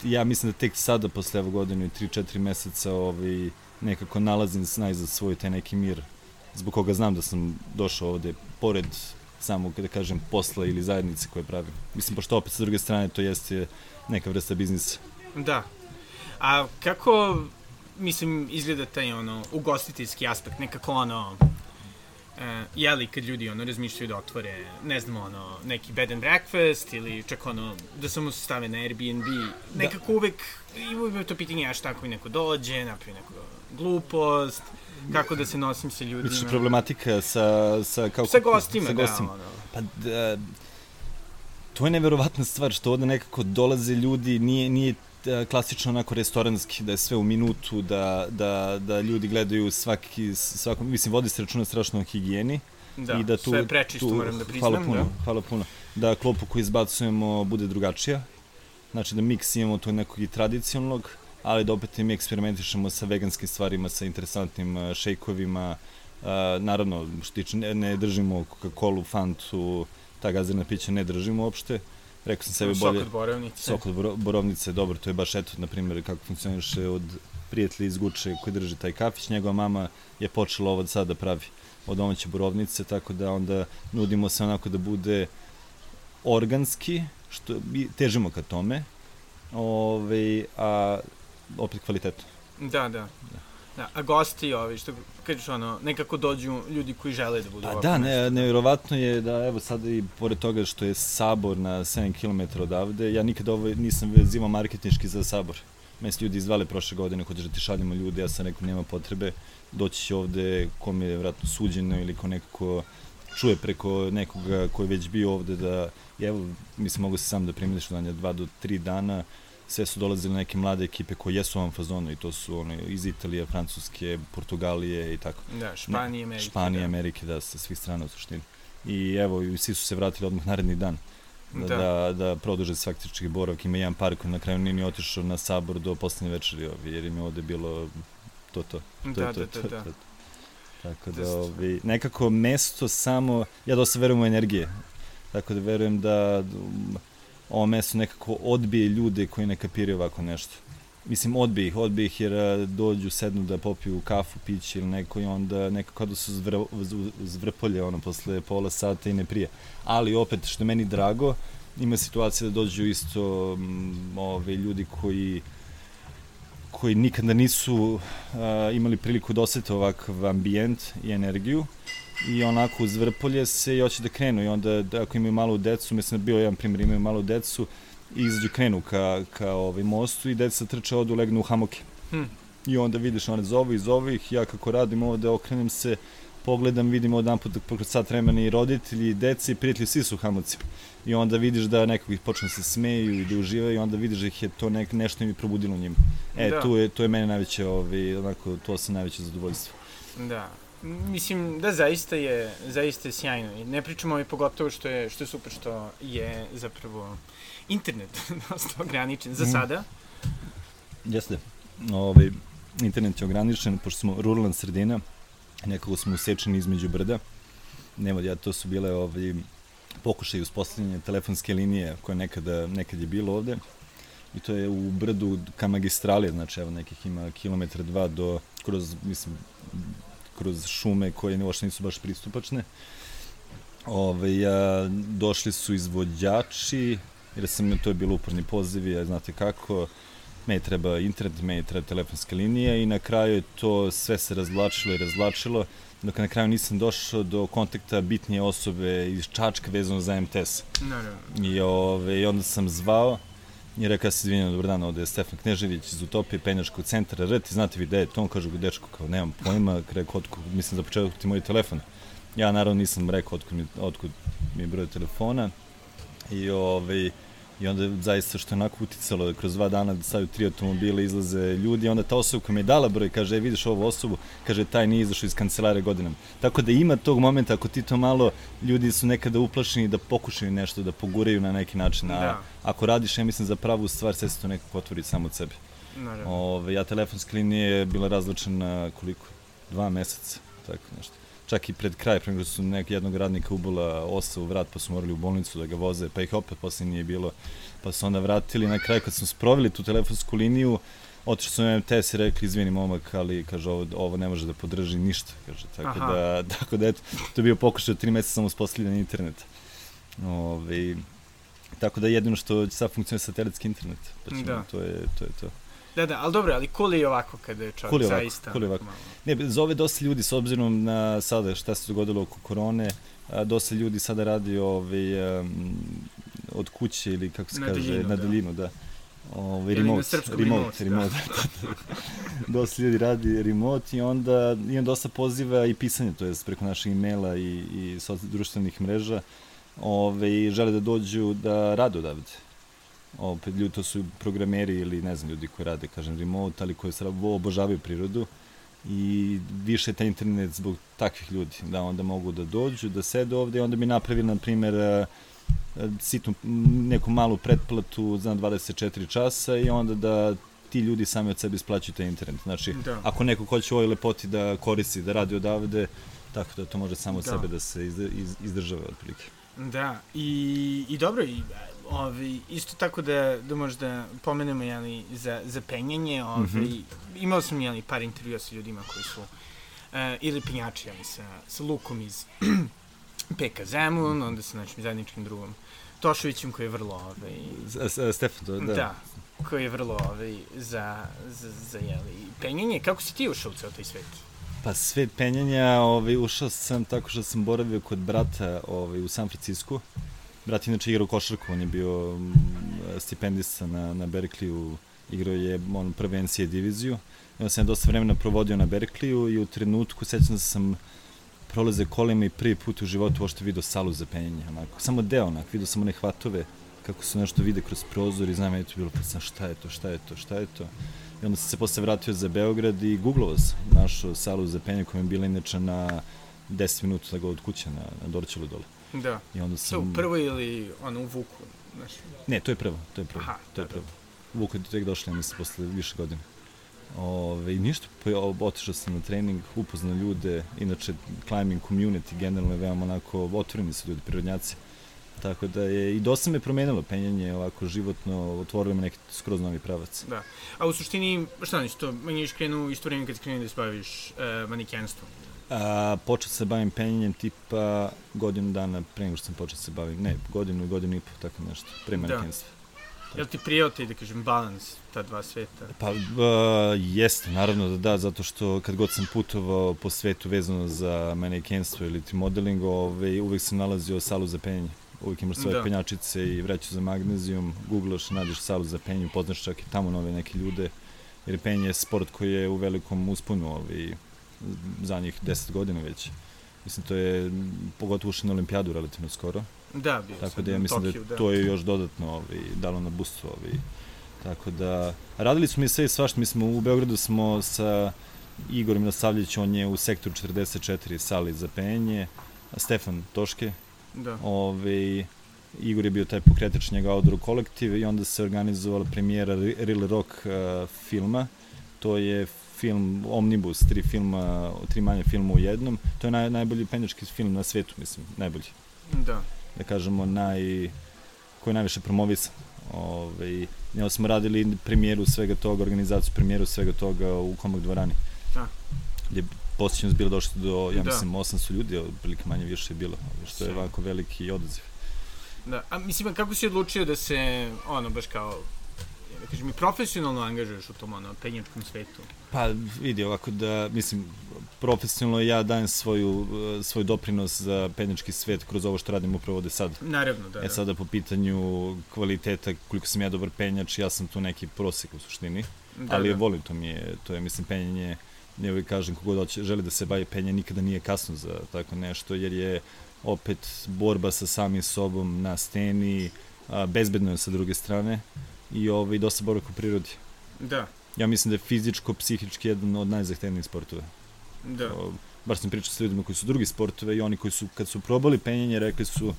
I ja mislim da tek sada, posle evo godinu i 3-4 meseca, ovaj, nekako nalazim najzad svoj taj neki mir, zbog koga znam da sam došao ovde, pored samog, da kažem, posla ili zajednice koje pravim. Mislim, pošto opet sa druge strane to jeste neka vrsta biznisa. Da. A kako, mislim, izgleda taj ono, ugostiteljski aspekt, nekako ono, Uh, jeli kad ljudi ono razmišljaju da otvore, ne znam, ono, neki bed and breakfast ili čak ono, da samo se stave na Airbnb, da. nekako uvek, i uvek to pitanje, ja šta ako mi neko dođe, napravi neku glupost, kako da se nosim sa ljudima. Vidiš problematika sa, sa, kao, sa gostima, sa gostima. da, ono. Pa, da, to je neverovatna stvar, što ovde nekako dolaze ljudi, nije, nije klasično onako restoranski, da je sve u minutu, da, da, da ljudi gledaju svaki, svako, mislim, vodi se računa strašno o higijeni. Da, i da tu, sve prečisto tu, moram da priznam. Hvala puno, da. hvala puno. Da klopu koju izbacujemo bude drugačija. Znači da miks imamo to nekog i tradicionalnog, ali da opet mi eksperimentišemo sa veganskim stvarima, sa interesantnim uh, šejkovima. Uh, naravno, što tiče, ne, ne držimo Coca-Cola, Fantu, ta gazirna pića ne držimo uopšte. Rekao sam sebi bolje... Sok od borovnice. Sok od borovnice, dobro, to je baš eto, na primjer, kako funkcioniše od prijatelja iz Guče koji drži taj kafić, njegova mama je počela ovo sad da pravi od domaće borovnice, tako da onda nudimo se onako da bude organski, što težimo ka tome, ove, a opet kvalitetno. Da, da. da. Da, a gosti, ovi, što kažeš, ono, nekako dođu ljudi koji žele da budu pa da, ne, nevjerovatno je da, evo sad i pored toga što je sabor na 7 km odavde, ja nikad ovo nisam vezivao marketinški za sabor. Meni ljudi izvali prošle godine, hoćeš da ti šaljemo ljudi, ja sam rekao, nema potrebe, doći će ovde kom je vratno suđeno ili ko nekako čuje preko nekoga ko je već bio ovde da, evo, mislim, mogu se sam da primiliš da je dva do tri dana, sve su dolazile neke mlade ekipe koje jesu u ovom fazonu i to su ono, iz Italije, Francuske, Portugalije i tako. Da, Španije, Amerike. Španije, da. Amerike, da, sa svih strana u suštini. I evo, i svi su se vratili odmah naredni dan. Da, da, da, da produže faktički boravak. Ima jedan par koji na kraju nije ni otišao na sabor do poslednje večeri, ovi, jer im je ovde bilo to, to. to, da, to, da, to, da, da. To, to. Tako da, ovi, nekako mesto samo, ja dosta verujem u energije, tako da verujem da ovo mesto nekako odbije ljude koji ne kapiraju ovako nešto. Mislim, odbije ih, odbije ih jer dođu, sednu da popiju kafu, piće ili neko i onda nekako da su zvr, zvrpolje ono posle pola sata i ne prije. Ali opet, što je meni drago, ima situacija da dođu isto m, ove, ljudi koji koji nikada nisu a, imali priliku da osete ovakav ambijent i energiju i onako uz vrpolje se i hoće da krenu i onda da, ako imaju malu decu, mislim da bio jedan primjer, imaju malu decu i izađu krenu ka, ka ovaj mostu i deca trče odu legnu u hamoke. Hmm. I onda vidiš one zovu i zovu ih, ja kako radim ovde okrenem se, pogledam, vidim jedan put pokrat sat vremena i roditelji, i deci, i prijatelji, svi su u hamoci. I onda vidiš da nekog ih počne da se smeju i da uživaju i onda vidiš da ih je to nek, nešto im je probudilo njima. E, da. tu je, to je mene najveće, ovaj, onako, to se najveće zadovoljstvo. Da, Mislim da zaista je zaista je sjajno i ne pričamo i pogotovo što je što je super što je zapravo internet dosta ograničen za mm. sada. Jeste. Ovaj internet je ograničen pošto smo ruralna sredina, nekako smo usečeni između brda. Nema ja to su bile ovaj pokušaj uspostavljanja telefonske linije koje nekada nekad je bilo ovde i to je u brdu ka magistrali, znači evo nekih ima kilometra dva do kroz mislim kroz šume koje uopšte nisu baš pristupačne. Ove, a, došli su izvođači, jer sam, to je bilo uporni poziv, ja znate kako, meni treba internet, meni treba telefonska linija i na kraju je to sve se razvlačilo i razvlačilo dok na kraju nisam došao do kontakta bitnije osobe iz Čačka vezano za MTS. Naravno. I, ove, I onda sam zvao i rekao se izvinjam, dobar dan, ovde je Stefan Knežević iz Utopije, penjačkog centra, R, ti znate vi gde je to, on kaže, dečko, kao, nemam pojma, rekao, otkud, mislim, za početak ti moj telefon. Ja naravno nisam rekao otkud mi, otkud mi je broj telefona. I ovaj, I onda zaista što je onako uticalo da kroz dva dana da stavaju tri automobila, izlaze ljudi, onda ta osoba koja mi je dala broj kaže, e, vidiš ovu osobu, kaže, taj nije izašao iz kancelare godinama. Tako da ima tog momenta, ako ti to malo, ljudi su nekada uplašeni da pokušaju nešto, da poguraju na neki način. A da. ako radiš, ja mislim, za pravu stvar, sve se to nekako otvori samo od sebe. Naravno. Ove, ja telefonska linija je bila razlačena koliko? Dva meseca, tako nešto čak i pred kraj, pre nego su nek jednog radnika ubila osa u vrat, pa su morali u bolnicu da ga voze, pa ih opet posle nije bilo, pa su onda vratili. Na kraju kad smo sprovili tu telefonsku liniju, otišli su na MTS i rekli, izvini momak, ali kaže, ovo, ovo ne može da podrži ništa, kaže, tako Aha. da, tako da, eto, to je bio pokušaj od tri meseca samo uspostavljanja interneta. Ove, tako da jedino što sad funkcionuje satelitski internet, pa ćemo, da. to je to. Je to. Da, da, ali dobro, ali kuli je ovako kada je čovjek kuli ovako, zaista... Kuli ovako. Malo. Ne, zove dosta ljudi s obzirom na sada šta se dogodilo oko korone, dosta ljudi sada radi ovaj, um, od kuće ili kako se na kaže, daljinu, na da. daljinu, da. Ovaj, remote, remote, remote, remote. Da. dosta ljudi radi remote i onda imam dosta poziva i pisanja, to je preko našeg e-maila i, i društvenih mreža, ove, žele da dođu da rade odavde opet ljudi, to su programeri ili ne znam ljudi koji rade, kažem, remote, ali koji obožavaju prirodu i više taj internet zbog takvih ljudi, da onda mogu da dođu, da sede ovde i onda bi napravili, na primer, e, sitnu, neku malu pretplatu za 24 časa i onda da ti ljudi sami od sebe isplaćuju taj internet. Znači, da. ako neko hoće ovoj lepoti da koristi, da radi odavde, tako da to može samo od da. sebe da se izdržava otprilike. Da, i, i dobro, i Ovi, isto tako da, da možda pomenemo jeli, za, za penjanje, ovi, mm -hmm. imao sam jeli, par intervjua sa ljudima koji su uh, ili penjači jeli, sa, sa Lukom iz PK Zemun, onda sa našim zajedničkim drugom Tošovićem koji je vrlo ovaj, Stefan, to, da. Da, koji je vrlo ovaj, za, za, za jeli, penjanje. Kako si ti ušao u ceo taj svet? Pa svet penjanja, ovaj, ušao sam tako što sam boravio kod brata ovaj, u San Francisku. Brat inače igrao košarku, on je bio mm, stipendista na, na Berkeley-u, igrao je on prve NCAA diviziju. Onda sam dosta vremena provodio na Berkeley-u i u trenutku sećam da sam prolaze kolima i prvi put u životu ošto vidio salu za penjanje, onako. Samo deo, onako, vidio sam one hvatove, kako se nešto vide kroz prozor i znam, je to bilo, pa sam, šta je to, šta je to, šta je to. I onda sam se posle vratio za Beograd i googlovao sam, našao salu za penjanje koja je bila inače na 10 minuta da ga od kuće na, na Dorčelu dole. Da. I onda sam... To u prvoj ili ono u Vuku? Znaš? Ne, to je prvo, to je prvo. Aha, to je da, prvo. Da. Vuku je tek došli, ja mislim, posle više godina. Ove, I ništa, pa otišao sam na trening, upoznao ljude, inače climbing community generalno je veoma onako otvoreni su ljudi, prirodnjaci. Tako da je, i dosta me promenilo penjanje, ovako životno, otvorilo me neki skroz novi pravac. Da. A u suštini, šta znači to, manje je krenu isto vreme kad krenu da se baviš uh, manikenstvom? A, počeo se bavim penjanjem tipa godinu dana pre nego što sam počeo se bavim, ne, godinu, godinu i po, tako nešto, pre manekenstva. Da. Jel ti prijao ti, da kažem, balans ta dva sveta? Pa, uh, jeste, naravno da da, zato što kad god sam putovao po svetu vezano za manekenstvo ili ti modeling, ove, ovaj, uvek sam nalazio salu za penjanje. Uvijek imaš svoje da. penjačice i vreću za magnezijum, googlaš, nađeš salu za penju, poznaš čak i tamo nove neke ljude, jer penje je sport koji je u velikom usponu ovaj, za njih 10 godina već. Mislim, to je pogotovo ušli na olimpijadu relativno skoro. Da, bio Tako da ja mislim da Tokiju, da, to je još dodatno ovaj, dalo na bustu. Ovaj. Tako da, radili smo mi sve i svašta. Mi smo u Beogradu smo sa Igorom Nasavljević, on je u sektoru 44 sali za penje, Stefan Toške. Da. Ovaj, Igor je bio taj pokretač njega Outdoor kolektiv i onda se organizovala premijera Real Rock uh, filma. To je film Omnibus, tri filma, tri manje filma u jednom. To je naj, najbolji penjački film na svetu, mislim, najbolji. Da. Da kažemo, naj, koji je najviše promovisan. Ove, ja smo radili premijeru svega toga, organizaciju premijeru svega toga u Komak dvorani. Da. Gde posjećenost bilo došlo do, ja da. mislim, 800 ljudi, otprilike manje više je bilo, što je ovako veliki odaziv. Da, a mislim, kako si odlučio da se, ono, baš kao da kažem, i profesionalno angažuješ u tom ono, penjačkom svetu? Pa vidi ovako da, mislim, profesionalno ja dajem svoju, svoj doprinos za penjački svet kroz ovo što radim upravo ovde sad. Naravno, da. E sada po pitanju kvaliteta, koliko sam ja dobar penjač, ja sam tu neki prosek u suštini, da, ali da. volim to mi je, to je, mislim, penjanje, ne uvijek kažem kogod hoće, želi da se bavi penje, nikada nije kasno za tako nešto, jer je opet borba sa samim sobom na steni, bezbedno je sa druge strane i ovaj, dosta boravka u prirodi. Da. Ja mislim da je fizičko, psihički jedan od najzahtevnijih sportova. Da. O, bar sam pričao sa ljudima koji su drugi sportove i oni koji su, kad su probali penjenje, rekli su,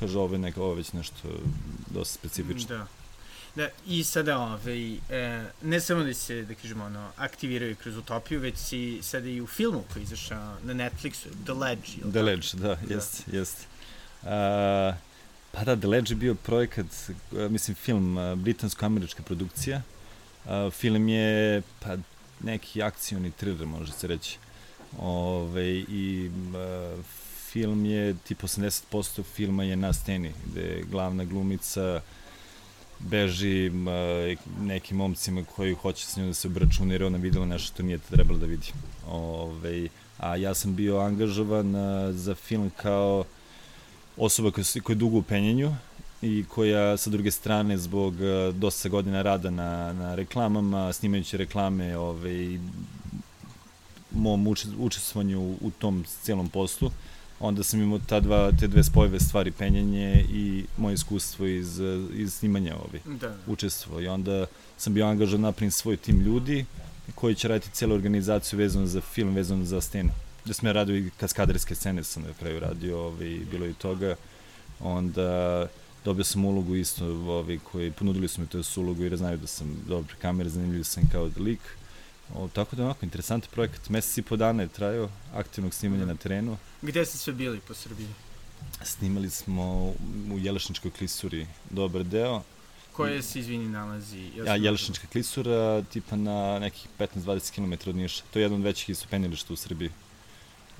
kaže, ovo je, neka, ovo već nešto dosta specifično. Da. Da, i sada, ovaj, e, ne samo da se, da kažemo, ono, aktiviraju kroz utopiju, već si sada i u filmu koji izašao na Netflixu, The Ledge. The Ledge, da, da. jest, jest. Uh, pa da, The Ledge je bio projekat, mislim, film, britansko-američka produkcija. Uh, film je, pa, neki akcioni thriller, može se reći. Ove, I film je, tip 80% filma je na steni, gde je glavna glumica beži nekim momcima koji hoće s njom da se obračuna jer ona videla nešto što nije trebalo da vidi. Ove, a ja sam bio angažovan za film kao osoba koja, koja je dugo u penjenju i koja sa druge strane zbog dosta godina rada na, na reklamama, snimajući reklame ove, mom učestvovanju u tom cijelom poslu, onda sam imao ta dva, te dve spojeve stvari, penjanje i moje iskustvo iz, iz snimanja ovi da. učestvo. I onda sam bio angažan napravim svoj tim ljudi koji će raditi cijelu organizaciju vezano za film, vezano za scenu. Da sam ja radio i kaskaderske scene sam na kraju radio, ovi, bilo i toga. Onda dobio sam ulogu isto, ovi, koji ponudili su mi to ulogu jer znaju da sam dobar kamer, zanimljiv sam kao lik. O, tako da onako, interesantan projekat. Mesec i po dana je trajao aktivnog snimanja na terenu. Gde ste sve bili po Srbiji? Snimali smo u Jelešničkoj klisuri dobar deo. Koje se, izvini, nalazi? Ja, Jelešnička klisura, tipa na nekih 15-20 km od Niša. To je jedan od većih istopenilišta u Srbiji.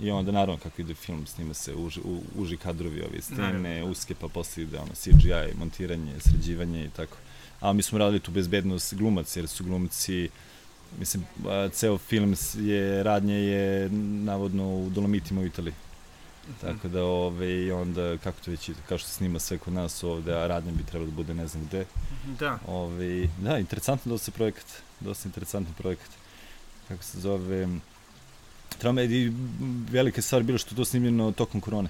I onda, naravno, kako ide film, snima se uži, u, uži kadrovi, ove stene, uske, pa posle ide ono, CGI, montiranje, sređivanje i tako. A mi smo radili tu bezbednost glumac, jer su glumci Mislim, ceo film je, radnje je navodno u Dolomitima u Italiji. -hmm. Tako da, ove, i onda, kako to već, kao što snima sve kod nas ovde, a radnje bi trebalo da bude ne znam gde. Da. Ove, da, interesantno dosta projekat, dosta interesantan projekat. Kako se zove, Trama i velika stvar bilo što to snimljeno tokom korone.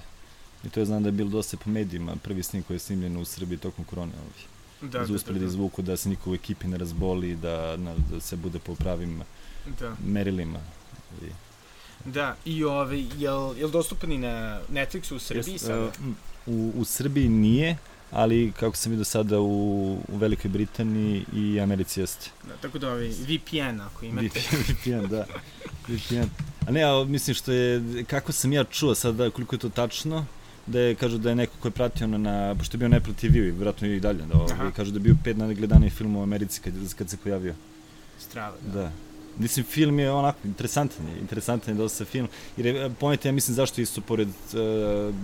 I to je znam da je bilo dosta po medijima, prvi snim koji je snimljen u Srbiji tokom korone. Ovdje da, da, uspeli da, da, da. izvuku da se niko u ekipi ne razboli, da, na, da se bude po pravim da. merilima. I... Da, i ovaj, jel, jel dostupan i na Netflixu u Srbiji yes, sada? Uh, u, u Srbiji nije, ali kako sam vidio sada u, u Velikoj Britaniji i Americi jeste. Da, tako da ovaj VPN ako imate. VPN, da. VPN. A ne, a mislim što je, kako sam ja čuo sada, koliko je to tačno, da je, kažu da je neko ko je pratio ono na, pošto je bio na Apple TV i vjerojatno i dalje, da ovaj, kažu da je bio pet najgledaniji film u Americi kad, kad se pojavio. Strava, da. da. Mislim, film je onako interesantan je, interesantan je dosta film. Jer je, ponete, ja mislim zašto isto pored, uh,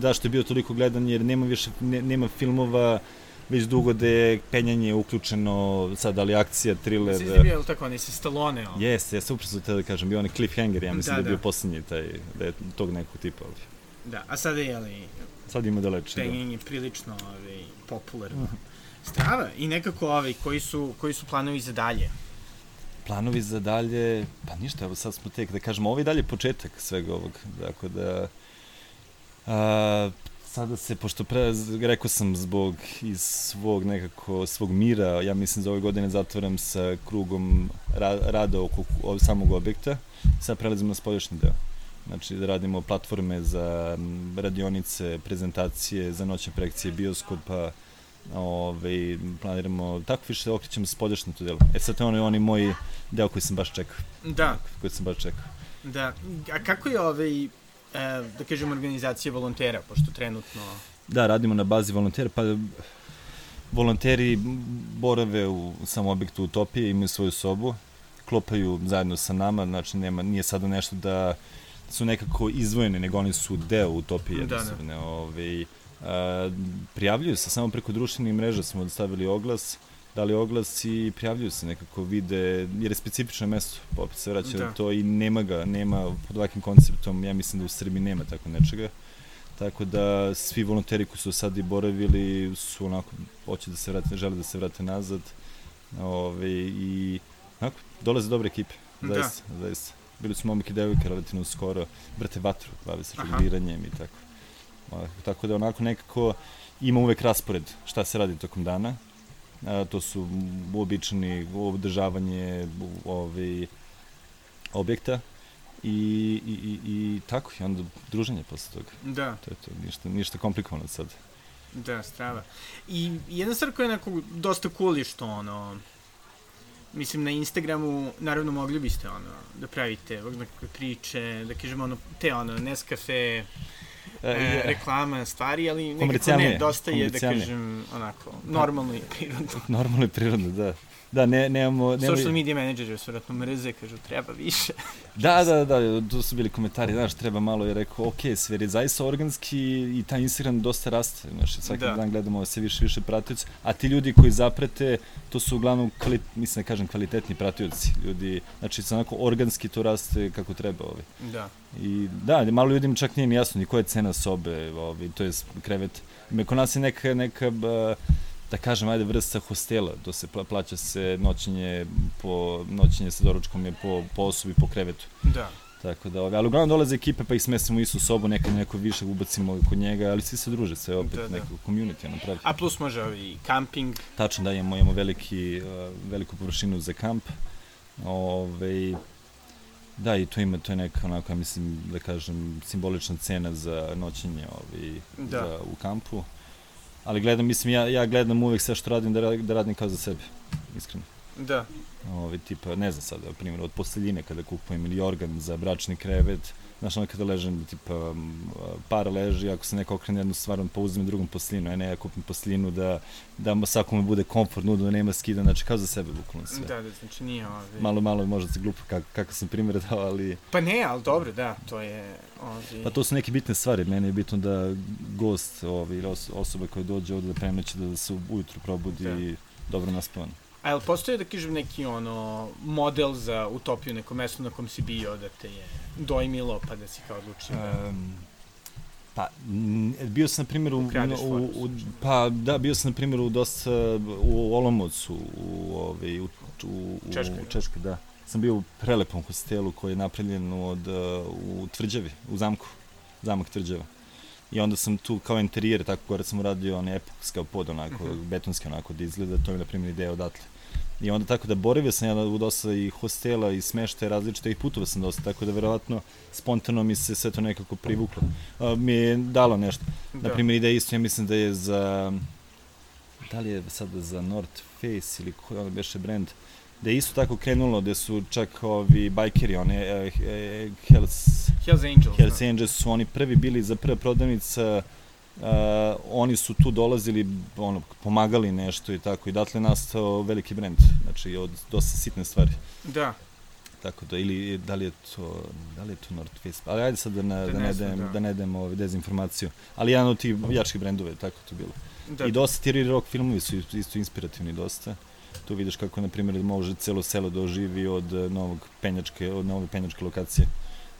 zašto je bio toliko gledan, jer nema više, ne, nema filmova već dugo da je penjanje uključeno, sad ali akcija, thriller. Svi je bio tako, oni se Stallone. Jeste, ja sam upravo te da kažem, bio onaj cliffhanger, ja mislim da, da, da je bio poslednji taj, da je tog nekog tipa ovdje. Da, a sada je, li... Sad ima da leče, da. je prilično ovaj, popularno. Uh -huh. Strava, i nekako ovaj, koji su, koji su planovi za dalje? Planovi za dalje, pa ništa, evo sad smo tek, da kažemo, ovo je dalje početak svega ovog, dakle da... A, sada se, pošto pre, rekao sam zbog iz svog nekako, svog mira, ja mislim za ove godine zatvaram sa krugom ra, rada oko, samog objekta, sad prelazim na spoljašnji deo. Znači da radimo platforme za radionice, prezentacije, za noćne projekcije, bioskopa, ove, planiramo, tako više okrećemo se podešno to delo. E sad to je onaj, onaj moj deo koji sam baš čekao. Da. Koji sam baš čekao. Da. A kako je ovaj, da kažem, organizacija volontera, pošto trenutno... Da, radimo na bazi volontera, pa volonteri borave u samom objektu Utopije, imaju svoju sobu, klopaju zajedno sa nama, znači nema, nije sada nešto da su nekako izvojene, nego oni su deo utopije. Da, da. Ove, a, prijavljuju se samo preko društvenih mreža, smo stavili oglas dali oglas i prijavljuju se nekako vide, jer je specifično mesto, pa opet se vraća da. to i nema ga, nema pod ovakvim konceptom, ja mislim da u Srbiji nema tako nečega. Tako da svi volonteri koji su sad i boravili su onako, hoće da se vrate, žele da se vrate nazad. Ove, I onako, dolaze dobre ekipe, da. zaista, da. zaista. Bili su momak i devojka relativno skoro, brate vatru, bave se žongliranjem i tako. Tako da onako nekako ima uvek raspored šta se radi tokom dana. To su uobičani održavanje ovaj, objekta i, i, i, i tako, i onda druženje posle toga. Da. To je to, ništa, ništa komplikovano sad. Da, strava. I jedna stvar koja je onako dosta cool je što ono, mislim na Instagramu naravno mogli biste ono da pravite ovog nekakve priče, da kažemo ono te ono Nescafe e, e, reklama stvari, ali nekako ne, dosta je da kažem onako normalno i prirodno. normalno i prirodno, da. Da, ne, nemamo... nemamo... Social media menadžeri su vratno mrze, kažu, treba više. da, da, da, tu su bili komentari, znaš, treba malo, je rekao, ok, sve je zaista organski i taj Instagram dosta raste, znaš, svaki da. dan gledamo sve više, više pratioci, a ti ljudi koji zaprete, to su uglavnom, kvali, mislim da kažem, kvalitetni pratioci, ljudi, znači, onako organski to raste kako treba, ovaj. Da. I da, malo ljudima čak nije mi jasno ni koja je cena sobe, ovaj, to je krevet. Kod nas je neka, neka, neka da kažem, ajde, vrsta hostela, to se plaća se noćenje po, noćenje sa doručkom je po, po osobi, po krevetu. Da. Tako da, ali uglavnom dolaze ekipe pa ih smestimo u istu sobu, nekad neko više ubacimo kod njega, ali svi se druže, sve opet da, da. neko community ono pravi. A plus može i camping. Tačno da, imamo, imamo veliki, uh, veliku površinu za kamp. Ove, da, i to ima, to je neka, onako, ja mislim, da kažem, simbolična cena za noćenje ovaj, da. za, u kampu. Ali gledam, mislim, ja, ja gledam uvek sve što radim da, da radim kao za sebe, iskreno. Da. Ovi, tipa, ne znam sad, primjer, od posteljine kada kupujem ili organ za bračni krevet, Znaš, ono kada ležem, tipa, para leži, ako se neko okrene jednu stvar, pa uzme drugom posteljinu, a ne ja kupim posteljinu da, da svakome bude komfortno, da nema skida, znači kao za sebe bukvalno sve. Da, da, znači nije ovi... Malo, malo možda se glupo kako, kako sam primjer dao, ali... Pa ne, ali dobro, da, to je... Ovi... Pa to su neke bitne stvari, meni je bitno da gost, ovi, osoba koja dođe ovde da premeće, da se ujutru probudi da. i dobro naspavan. A jel postoje, da kažem, neki ono, model za utopiju, neko mesto na kom si bio da te je dojmilo, pa da si kao odlučio da... Um, pa, bio sam, na primjer, u, u, u, pa, da, bio sam, na primjer, u dosta, u Olomoucu, u, ove, u, u, u Češkoj, u Češkoj, da. Sam bio u prelepom hostelu koji je napravljen od, u Tvrđavi, u zamku, zamak Tvrđava. I onda sam tu kao interijer, tako gore sam uradio onaj epokska pod, onako, uh mhm. -huh. betonski onako da izgleda, to je na primjer ideja odatle. I onda tako da boravio sam ja u dosta i hostela i smeštaje različite i putova sam dosta, tako da verovatno spontano mi se sve to nekako privuklo. Uh, mi je dalo nešto. Da. Naprimjer, ideja isto, ja mislim da je za, da li je sada za North Face ili koji ono beše brand, da je isto tako krenulo, da su čak ovi bajkeri, one uh, Hells, Hells Angels, Hells da. Angels su oni prvi bili za prva prodavnica Uh, oni su tu dolazili, ono, pomagali nešto i tako, i datle nastao veliki brend, znači od dosta sitne stvari. Da. Tako da, ili da li je to, da li je to North Face, ali ajde sad da ne, da, da ne, dem, da. da ne dem ovaj, dezinformaciju, ali jedan od tih jačih brendova je tako to bilo. Da. I dosta ti rock filmovi su isto inspirativni dosta. Tu vidiš kako, na primjer, može celo selo da oživi od novog penjačke, od nove penjačke lokacije,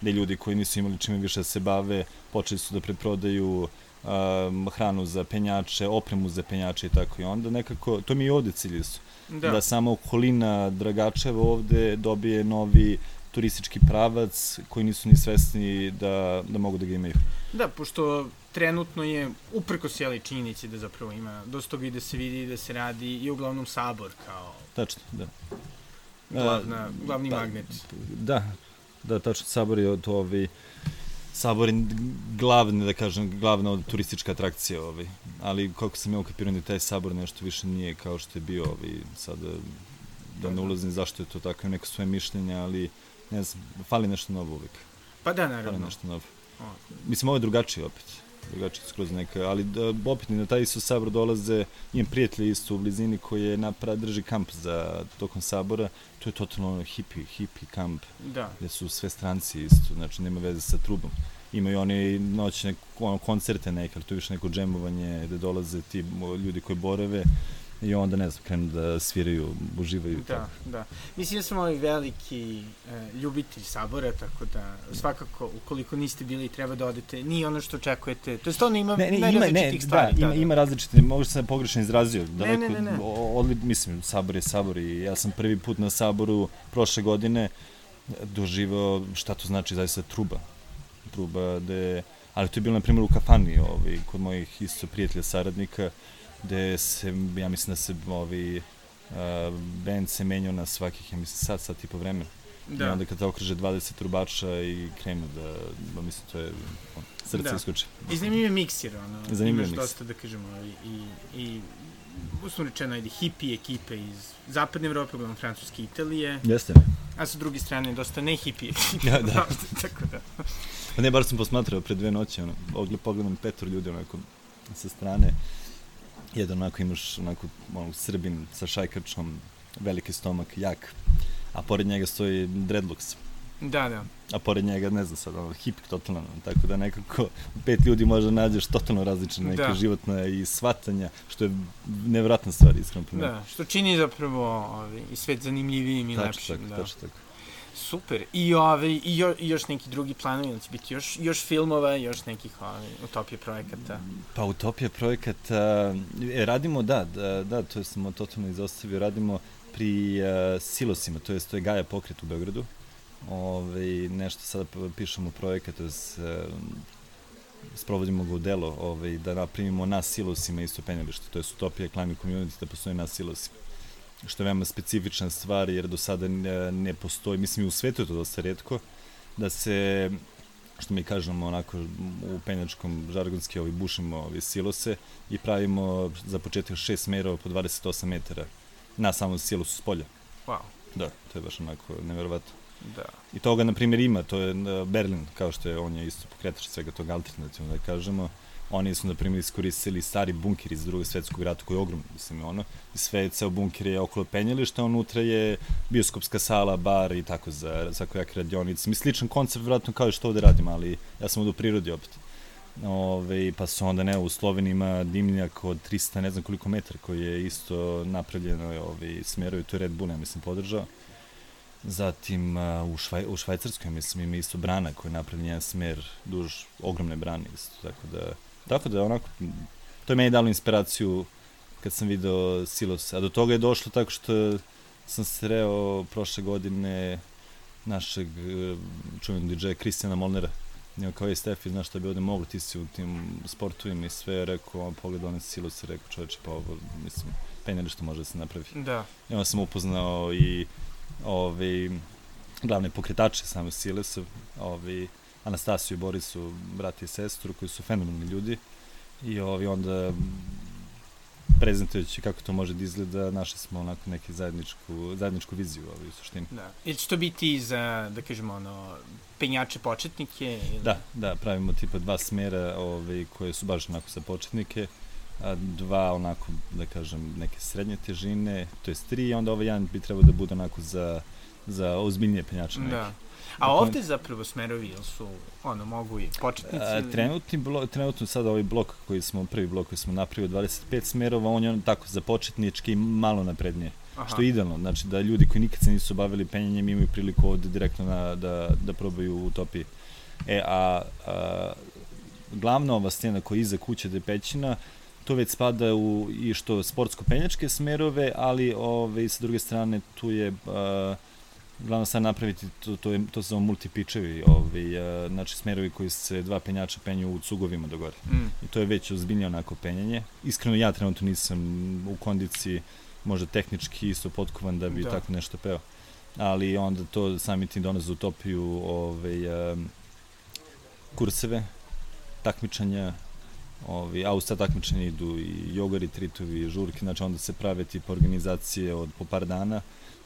gde ljudi koji nisu imali čime više da se bave, počeli su da preprodaju um, hranu za penjače, opremu za penjače i tako i onda nekako, to mi i ovde cilje su. Da. da samo okolina Dragačeva ovde dobije novi turistički pravac koji nisu ni svesni da, da mogu da ga imaju. Da, pošto trenutno je uprko sjeli činjenici da zapravo ima dosta toga i da se vidi da se radi i uglavnom sabor kao Tačno, da. Glavna, glavni da, magnet. Da, da, tačno, sabor je od ovi, Sabor je glavna, da kažem, glavna turistička atrakcija, ovaj. ali koliko sam ja ukapiran da taj sabor nešto više nije kao što je bio, ovaj, sad da ne ulazim zašto je to tako, neko svoje mišljenje, ali ne znam, fali nešto novo uvek. Pa da, naravno. Fali nešto novo. Mislim, ovo je drugačije opet drugačije skroz neka, ali da, opet na taj isto sabor dolaze, imam prijatelja isto u blizini koji je napra, drži kamp za tokom sabora, to je totalno ono hipi, hipi kamp, da. gde su sve stranci isto, znači nema veze sa trubom. Imaju oni noćne ono, koncerte neke, ali to je više neko džemovanje gde dolaze ti ljudi koji borave i onda ne znam, krenu da sviraju, uživaju. Da, tako. da. Mislim da sam ovaj veliki e, ljubitelj sabora, tako da svakako ukoliko niste bili treba da odete, nije ono što očekujete, to je stvarno ima ne, ne, ima, ne, da, stvari. Da, ima, da. ima različite, možda sam pogrešno izrazio. Daleko, ne, ne, ne, ne. Odli, mislim, sabor je sabor i ja sam prvi put na saboru prošle godine doživao šta to znači zaista truba. Truba gde, ali to je bilo na primjer u kafani, ovaj, kod mojih isto prijatelja, saradnika, gde se, ja mislim da se ovi, uh, band se menjao na svakih, ja mislim, sat, sat i po vremena. Da. I onda kad okreže 20 trubača i krenu da, da mislim, to je on, srce da. iskuče. I zanimljiv je miksir, ono. Zanimljiv imaš dosta, da kažemo, i, i, i uslovno rečeno, ajde, hippie ekipe iz zapadne Evrope, uglavnom Francuske i Italije. Jeste. A sa druge strane, dosta ne hippie ekipe. Ja, da. Tako da. Pa ne, bar sam posmatrao pre dve noći, ono, pogledam petro ljudi, onako, sa strane jedan onako imaš onako ono, srbin sa šajkačom, veliki stomak, jak, a pored njega stoji dreadlocks. Da, da. A pored njega, ne znam sad, ono, hipik totalno, tako da nekako pet ljudi možda nađeš totalno različne neke da. životne i shvatanja, što je nevratna stvar, iskreno. Da, što čini zapravo ovaj, i svet zanimljivijim i lepšim. Tačno tako, da. tačno tako. Super. I, ove, i, jo, i još neki drugi planovi, da će biti još, još filmova, još nekih ove, utopije projekata? Pa utopije projekata, e, radimo, da, da, da, to smo totalno izostavio, radimo pri uh, silosima, to je, to je Gaja pokret u Beogradu. Ove, nešto sada pišemo projekat, to je uh, sprovodimo ga u delo, ove, da napravimo na silosima isto penjalište, to je utopija climbing community, da postoji na silosima što je veoma specifična stvar, jer do sada ne, ne postoji, mislim i u svetu je to dosta redko, da se, što mi kažemo onako u penjačkom žargonski, ovi bušimo ovi silose i pravimo za početak šest merova po 28 metara na samom silosu s polja. Wow. Da, to je baš onako neverovatno. Da. I toga, na primjer, ima, to je Berlin, kao što je, on je isto pokretač svega toga alternativno, da kažemo, Oni su, na primjer, iskoristili stari bunkir iz drugog svetskog rata koji je ogrom, mislim, ono, i sve, ceo bunkir je okolo penjališta, unutra je bioskopska sala, bar i tako za, za kojake radionice. Mi sličan koncept, vjerojatno, kao što ovde radim, ali ja sam ovde u prirodi opet. Ove, pa su onda, ne, u Sloveniji ima dimnjak od 300, ne znam koliko metara, koji je isto napravljeno, ove, smerovi, to je Red Bull, ja mislim, podržao. Zatim u, Švaj, u Švajcarskoj, mislim, ima isto brana koja je napravljen jedan smer duž ogromne brane isto, tako da Tako da, onako, to je meni dalo inspiraciju kad sam video Silos. A do toga je došlo tako što sam sreo prošle godine našeg e, čuvenog DJ-a Kristijana Molnera. Njima kao je Stefi, znaš šta bi ovde moglo, ti si u tim sportovima i sve, rekao, pogled one Silos, rekao čoveče, pa ovo, mislim, penjali što može da se napravi. Da. I onda sam upoznao i ove, glavne pokretače same Silosa, ove, Anastasiju i Borisu, brati i sestru, koji su fenomenalni ljudi. I ovi onda prezentujući kako to može da izgleda, našli smo onako neki zajedničku, zajedničku viziju ovaj, u suštini. Da. Ili će to biti za, da kažemo, ono, penjače početnike? Ili... Da, da, pravimo tipa dva smera ovaj, koje su baš onako za početnike, a dva onako, da kažem, neke srednje težine, to je tri, onda ovaj jedan bi trebao da bude onako za, za ozbiljnije penjače neke. Da. A ovde zapravo smerovi, ili su, ono, mogu i početnici? A, trenutni blok, trenutno sad ovaj blok koji smo, prvi blok koji smo napravili 25 smerova, on je on tako za početnički malo naprednije. Aha. Što je idealno, znači da ljudi koji nikad se nisu bavili penjanjem imaju priliku ovde direktno na, da, da probaju utopije. E, a, a glavna ova stena koja je iza kuće de pećina, to već spada u i što sportsko-penjačke smerove, ali ove, i sa druge strane tu je a, glavno sad napraviti, to, to, je, to se zove multipičevi, ovi, uh, znači smerovi koji se dva penjača penju u cugovima do gore. Mm. I to je već ozbiljnije onako penjanje. Iskreno ja trenutno nisam u kondiciji, možda tehnički isto potkovan da bi da. tako nešto peo. Ali onda to sami tim donose utopiju ove, um, kurseve, takmičanja, Ovi, a uz ta takmičenja idu i jogari, tritovi, žurke, znači onda se prave tip organizacije od po par dana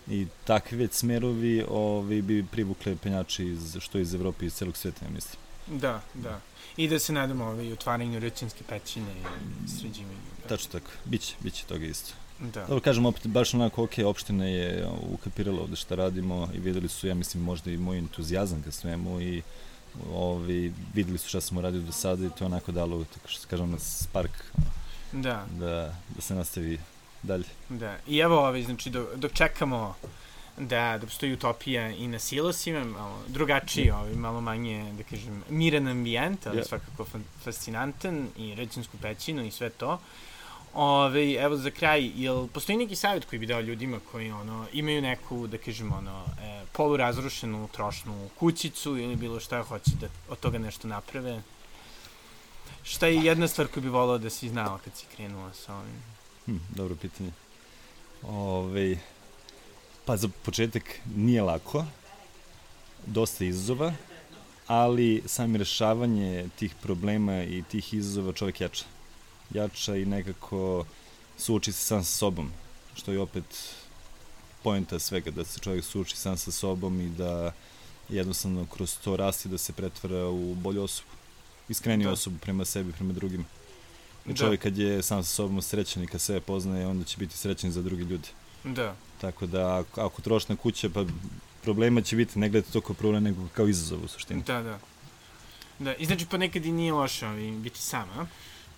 i takvi već smerovi ovi, bi privukle penjači iz, što iz Evrope i iz celog sveta, ja mislim. Da, da. I da se nadamo ovaj, otvaranju rutinske pećine i sređivanju. Da. Tačno tako, biće, biće toga isto. Da. Dobro, kažem, opet, baš onako, ok, opština je ukapirala ovde šta radimo i videli su, ja mislim, možda i moj entuzijazam ka svemu i ovi, videli su šta smo radili do sada i to onako dalo, tako što kažem, spark da. da, da se nastavi dalje. Da, i evo, ovaj, znači, dok, dok čekamo da, da postoji utopija i na silosima, malo drugačiji, yeah. ovaj, malo manje, da kažem, miran ambijent, ali yeah. svakako fascinantan i recinsku pećinu i sve to. Ove, evo za kraj, jel postoji neki savjet koji bi dao ljudima koji ono, imaju neku, da kažem, ono, e, polurazrušenu trošnu kućicu ili bilo šta hoće da od toga nešto naprave? Šta je jedna stvar koju bi volao da si znala kad si krenula sa ovim? Hm, dobro pitanje. Ove, pa za početak nije lako, dosta izazova, ali sami rešavanje tih problema i tih izazova čovek jača. Jača i nekako suoči se sam sa sobom, što je opet pojenta svega, da se čovjek suoči sam sa sobom i da jednostavno kroz to rasti da se pretvara u bolju osobu. Iskreniju da. osobu prema sebi, prema drugima. Da. Čovjek kad je sam sa sobom srećan i kad sve poznaje, onda će biti srećan za drugi ljudi. Da. Tako da ako, ako trošna kuća, pa problema će biti ne gledati to kao problem, nego kao izazov u suštini. Da, da. Da, i znači ponekad i nije loše biti sam, a?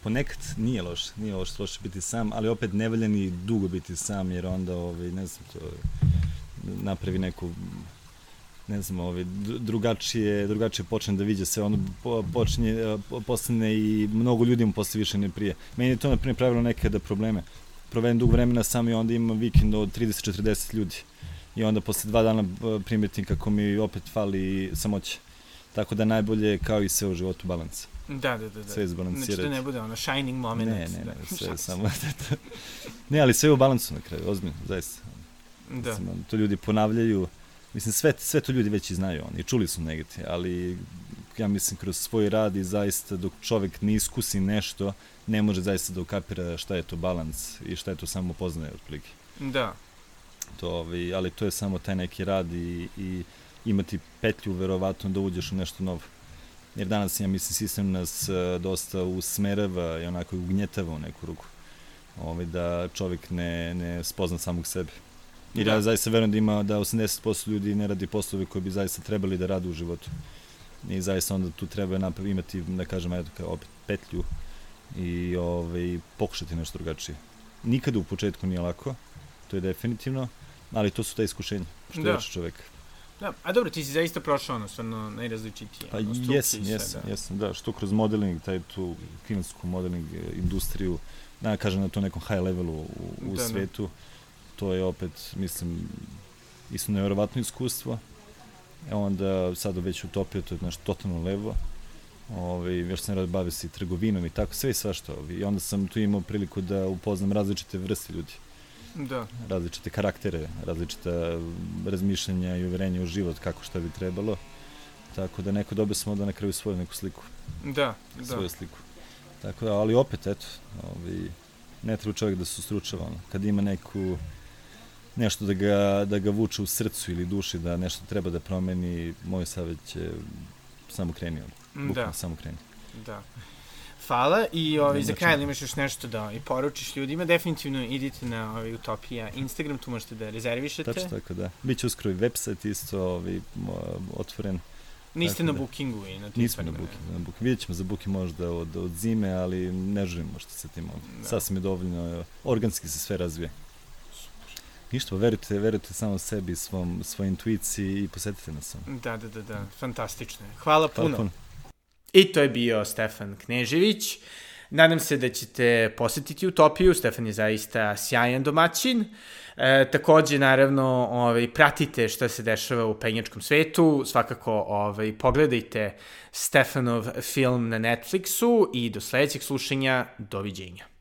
Ponekad nije loše, nije loše, loše biti sam, ali opet ne valja ni dugo biti sam, jer onda, ovaj, ne znam, to napravi neku ne znam, ovaj, drugačije, drugačije počne da viđe sve, ono počne, postane i mnogo ljudi mu posle više ne prije. Meni je to, na primjer, pravilo nekada probleme. Provedem dug vremena sam i onda imam vikend od 30-40 ljudi. I onda posle dva dana primetim kako mi opet fali samoće. Tako da najbolje kao i sve u životu balans. Da, da, da. da. Sve izbalansirati. Znači da ne bude ono shining moment. Ne, ne, ne, da, sve samo... ne, ali sve u balansu na kraju, ozbiljno, zaista. Da. Mislim, to ljudi ponavljaju, Mislim, sve, sve to ljudi već i znaju oni, čuli su negati, ali ja mislim kroz svoj rad i zaista dok čovek ne iskusi nešto, ne može zaista da ukapira šta je to balans i šta je to samo poznaje otprilike. Da. To, ovaj, ali to je samo taj neki rad i, i imati petlju verovatno da uđeš u nešto novo. Jer danas, ja mislim, sistem nas uh, dosta usmerava i onako ugnjetava u neku ruku. Ovaj, da čovjek ne, ne spozna samog sebe. Jer da. ja zaista verujem da ima da 80% ljudi ne radi poslove koji bi zaista trebali da rade u životu. I zaista onda tu treba napravi, imati, da kažem, eto, kao opet petlju i ovaj, pokušati nešto drugačije. Nikada u početku nije lako, to je definitivno, ali to su ta iskušenja, što da. je čovek. Da, a dobro, ti si zaista prošao ono, stvarno najrazličitiji. Pa jesam, jesam, da. jesam, da, što kroz modeling, taj tu filmsku modeling e, industriju, da kažem na to nekom high levelu u, u da, da. svetu, da to je opet, mislim, isto nevjerovatno iskustvo. E onda sada već utopio, to je nešto totalno levo. Ove, još sam rad bavio se i trgovinom i tako, sve i svašta. Ove. I onda sam tu imao priliku da upoznam različite vrste ljudi. Da. Različite karaktere, različita razmišljanja i uverenja u život, kako šta bi trebalo. Tako da neko dobio sam onda na kraju svoju neku sliku. Da, da. Svoju sliku. Tako da, ali opet, eto, ovi, ne treba čovjek da se ustručava. Ono. Kad ima neku nešto da ga, da ga vuče u srcu ili duši, da nešto treba da promeni, moj savjet će samo kreni on. Da. samo kreni. Da. Hvala i ovaj, za kraj imaš još nešto da i poručiš ljudima, definitivno idite na ovaj, Utopija Instagram, tu možete da rezervišete. Tačno tako, da. Biće uskoro i website isto ovaj, otvoren. Niste tako na da. bookingu i na tim Nismo na bookingu, na bookingu. Vidjet ćemo za booking možda od, od zime, ali ne želimo možda sa tim ovdje. Da. Sasvim je dovoljno, organski se sve razvije. Ništa, verujte, verujte samo sebi, svom, svoj intuiciji i posetite nas. Da, da, da, da, fantastično. Hvala, Hvala puno. puno. I to je bio Stefan Knežević. Nadam se da ćete posetiti Utopiju, Stefan je zaista sjajan domaćin. E, takođe, naravno, ovaj, pratite šta se dešava u penjačkom svetu, svakako ovaj, pogledajte Stefanov film na Netflixu i do sledećeg slušanja, doviđenja.